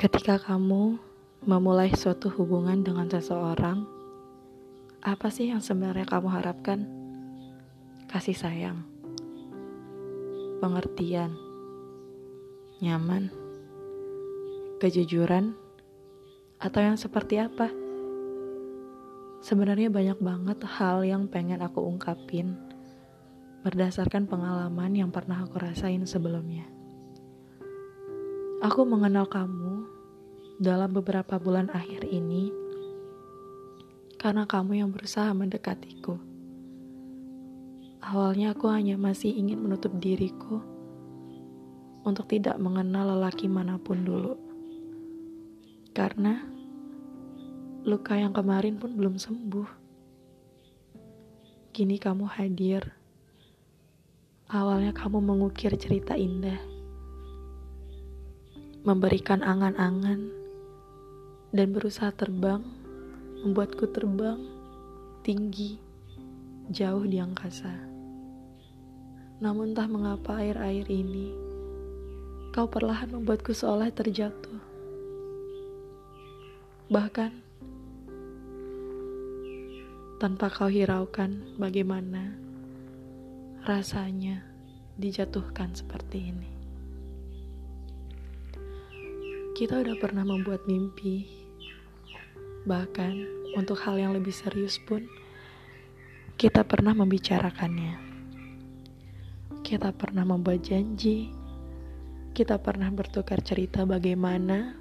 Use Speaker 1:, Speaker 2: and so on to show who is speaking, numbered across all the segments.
Speaker 1: Ketika kamu memulai suatu hubungan dengan seseorang, apa sih yang sebenarnya kamu harapkan? Kasih sayang, pengertian, nyaman, kejujuran, atau yang seperti apa? Sebenarnya banyak banget hal yang pengen aku ungkapin berdasarkan pengalaman yang pernah aku rasain sebelumnya. Aku mengenal kamu dalam beberapa bulan akhir ini karena kamu yang berusaha mendekatiku. Awalnya aku hanya masih ingin menutup diriku untuk tidak mengenal lelaki mana pun dulu. Karena luka yang kemarin pun belum sembuh. Kini kamu hadir. Awalnya kamu mengukir cerita indah memberikan angan-angan, dan berusaha terbang, membuatku terbang tinggi, jauh di angkasa. Namun entah mengapa air-air ini, kau perlahan membuatku seolah terjatuh. Bahkan, tanpa kau hiraukan bagaimana rasanya dijatuhkan seperti ini. Kita udah pernah membuat mimpi, bahkan untuk hal yang lebih serius pun, kita pernah membicarakannya. Kita pernah membuat janji, kita pernah bertukar cerita bagaimana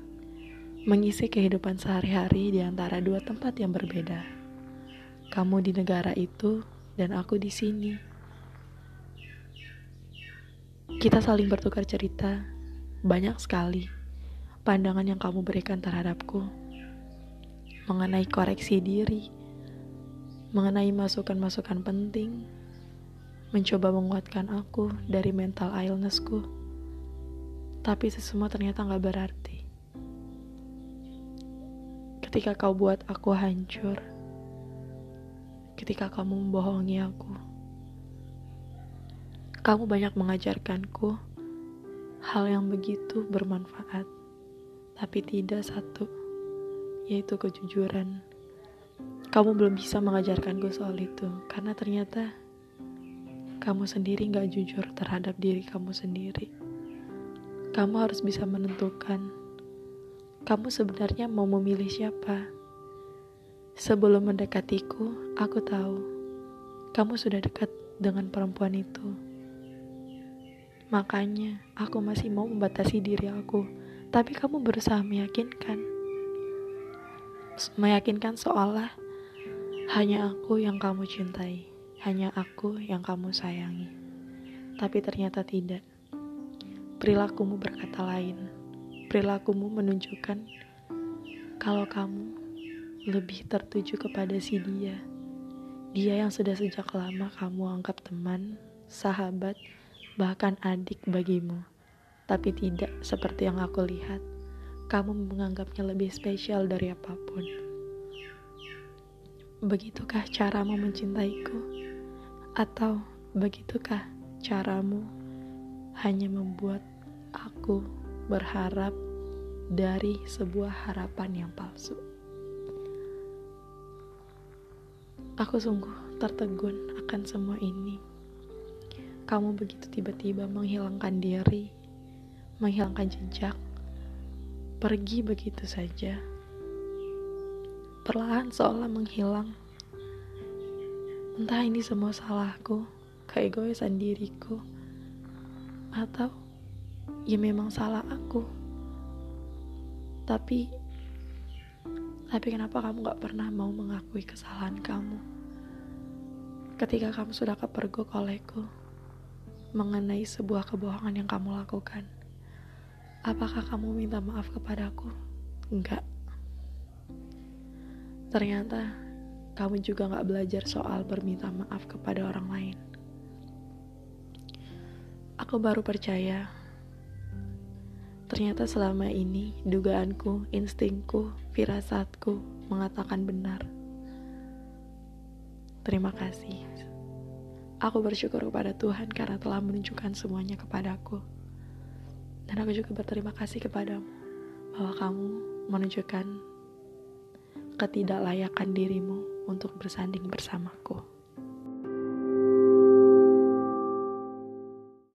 Speaker 1: mengisi kehidupan sehari-hari di antara dua tempat yang berbeda. Kamu di negara itu, dan aku di sini. Kita saling bertukar cerita banyak sekali pandangan yang kamu berikan terhadapku. Mengenai koreksi diri, mengenai masukan-masukan penting, mencoba menguatkan aku dari mental illnessku. Tapi sesemua ternyata gak berarti. Ketika kau buat aku hancur, ketika kamu membohongi aku, kamu banyak mengajarkanku hal yang begitu bermanfaat tapi tidak satu, yaitu kejujuran. Kamu belum bisa mengajarkanku soal itu, karena ternyata kamu sendiri gak jujur terhadap diri kamu sendiri. Kamu harus bisa menentukan kamu sebenarnya mau memilih siapa. Sebelum mendekatiku, aku tahu kamu sudah dekat dengan perempuan itu. Makanya, aku masih mau membatasi diri aku tapi kamu berusaha meyakinkan. Meyakinkan seolah hanya aku yang kamu cintai hanya aku yang kamu sayangi. Tapi ternyata tidak. Perilakumu berkata lain. Perilakumu menunjukkan kalau kamu lebih tertuju kepada si dia. Dia yang sudah sejak lama kamu anggap teman sahabat bahkan adik bagimu tapi tidak seperti yang aku lihat. Kamu menganggapnya lebih spesial dari apa pun. Begitukah caramu mencintaiku? Atau begitukah caramu hanya membuat aku berharap dari sebuah harapan yang palsu? Aku sungguh tertegun akan semua ini. Kamu begitu tiba-tiba menghilangkan diri menghilangkan jejak, pergi begitu saja. Perlahan seolah menghilang. Entah ini semua salahku, keegoisan diriku, atau ya memang salah aku. Tapi, tapi kenapa kamu gak pernah mau mengakui kesalahan kamu? Ketika kamu sudah kepergok olehku mengenai sebuah kebohongan yang kamu lakukan. Apakah kamu minta maaf kepadaku? Enggak. Ternyata kamu juga gak belajar soal berminta maaf kepada orang lain. Aku baru percaya. Ternyata selama ini dugaanku, instingku, firasatku mengatakan benar. Terima kasih. Aku bersyukur kepada Tuhan karena telah menunjukkan semuanya kepadaku. Dan aku juga berterima kasih kepadamu bahwa kamu menunjukkan ketidaklayakan dirimu untuk bersanding bersamaku.